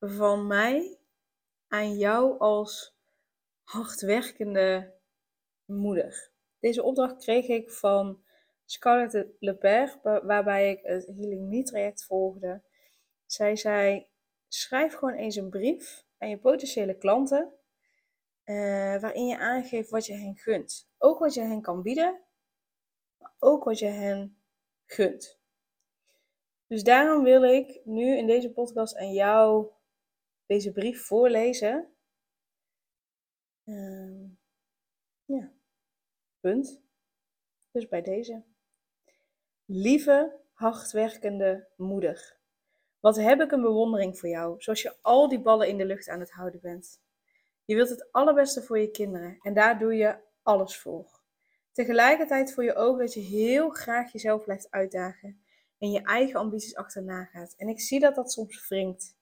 van mij aan jou als hardwerkende moeder. Deze opdracht kreeg ik van Scarlett Lepère, waarbij ik het Healing Me traject volgde. Zij zei: schrijf gewoon eens een brief aan je potentiële klanten, uh, waarin je aangeeft wat je hen gunt. Ook wat je hen kan bieden, maar ook wat je hen gunt. Dus daarom wil ik nu in deze podcast aan jou deze brief voorlezen. Uh, ja, punt. Dus bij deze. Lieve, hardwerkende moeder. Wat heb ik een bewondering voor jou, zoals je al die ballen in de lucht aan het houden bent. Je wilt het allerbeste voor je kinderen en daar doe je alles voor. Tegelijkertijd voel je ook dat je heel graag jezelf blijft uitdagen en je eigen ambities achterna gaat. En ik zie dat dat soms wringt.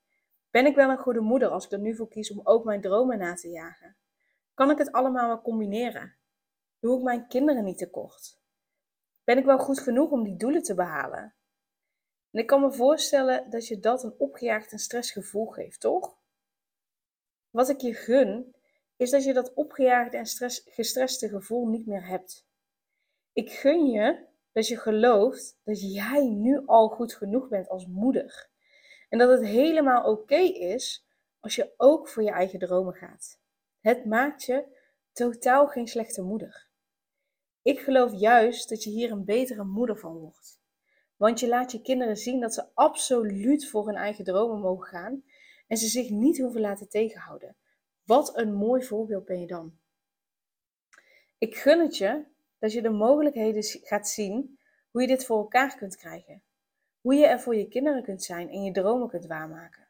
Ben ik wel een goede moeder als ik er nu voor kies om ook mijn dromen na te jagen? Kan ik het allemaal wel combineren? Doe ik mijn kinderen niet tekort? Ben ik wel goed genoeg om die doelen te behalen? En ik kan me voorstellen dat je dat een opgejaagd en stressgevoel geeft, toch? Wat ik je gun, is dat je dat opgejaagde en stress, gestreste gevoel niet meer hebt. Ik gun je dat je gelooft dat jij nu al goed genoeg bent als moeder. En dat het helemaal oké is als je ook voor je eigen dromen gaat. Het maakt je totaal geen slechte moeder. Ik geloof juist dat je hier een betere moeder van wordt. Want je laat je kinderen zien dat ze absoluut voor hun eigen dromen mogen gaan en ze zich niet hoeven laten tegenhouden. Wat een mooi voorbeeld ben je dan. Ik gun het je dat je de mogelijkheden gaat zien hoe je dit voor elkaar kunt krijgen. Hoe je er voor je kinderen kunt zijn en je dromen kunt waarmaken.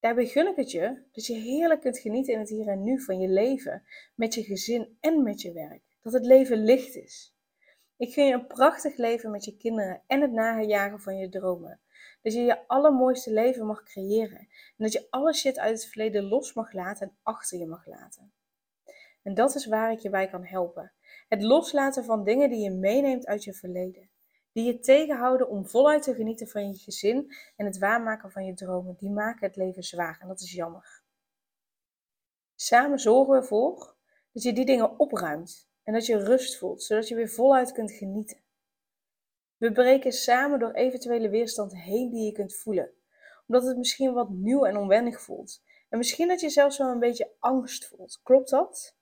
Daarbij gun ik het je dat je heerlijk kunt genieten in het hier en nu van je leven, met je gezin en met je werk. Dat het leven licht is. Ik gun je een prachtig leven met je kinderen en het najagen van je dromen. Dat je je allermooiste leven mag creëren. En dat je alle shit uit het verleden los mag laten en achter je mag laten. En dat is waar ik je bij kan helpen. Het loslaten van dingen die je meeneemt uit je verleden. Die je tegenhouden om voluit te genieten van je gezin en het waarmaken van je dromen. Die maken het leven zwaar en dat is jammer. Samen zorgen we ervoor dat je die dingen opruimt en dat je rust voelt, zodat je weer voluit kunt genieten. We breken samen door eventuele weerstand heen die je kunt voelen, omdat het misschien wat nieuw en onwennig voelt. En misschien dat je zelfs wel een beetje angst voelt. Klopt dat?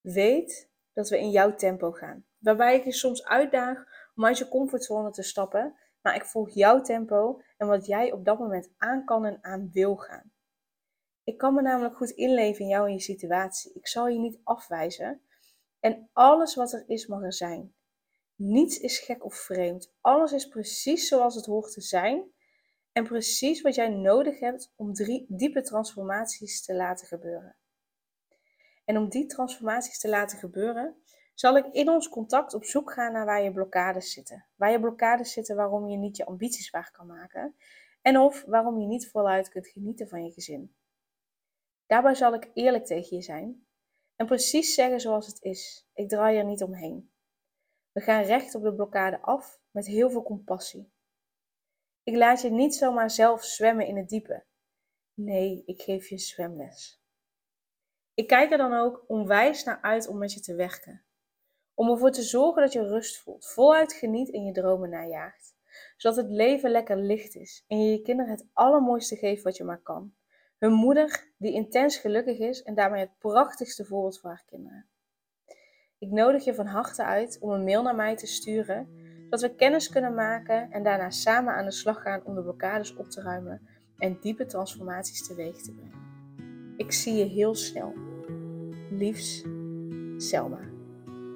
Weet dat we in jouw tempo gaan. Waarbij ik je soms uitdaag om uit je comfortzone te stappen, maar ik volg jouw tempo en wat jij op dat moment aan kan en aan wil gaan. Ik kan me namelijk goed inleven in jou en je situatie. Ik zal je niet afwijzen. En alles wat er is, mag er zijn. Niets is gek of vreemd. Alles is precies zoals het hoort te zijn. En precies wat jij nodig hebt om drie diepe transformaties te laten gebeuren. En om die transformaties te laten gebeuren, zal ik in ons contact op zoek gaan naar waar je blokkades zitten. Waar je blokkades zitten waarom je niet je ambities waar kan maken. En of waarom je niet voluit kunt genieten van je gezin. Daarbij zal ik eerlijk tegen je zijn en precies zeggen zoals het is. Ik draai er niet omheen. We gaan recht op de blokkade af met heel veel compassie. Ik laat je niet zomaar zelf zwemmen in het diepe. Nee, ik geef je zwemles. Ik kijk er dan ook onwijs naar uit om met je te werken. Om ervoor te zorgen dat je rust voelt, voluit geniet en je dromen najaagt. Zodat het leven lekker licht is en je je kinderen het allermooiste geeft wat je maar kan. Hun moeder die intens gelukkig is en daarmee het prachtigste voorbeeld voor haar kinderen. Ik nodig je van harte uit om een mail naar mij te sturen, zodat we kennis kunnen maken en daarna samen aan de slag gaan om de blokkades op te ruimen en diepe transformaties teweeg te brengen. Ik zie je heel snel. Liefs, Selma.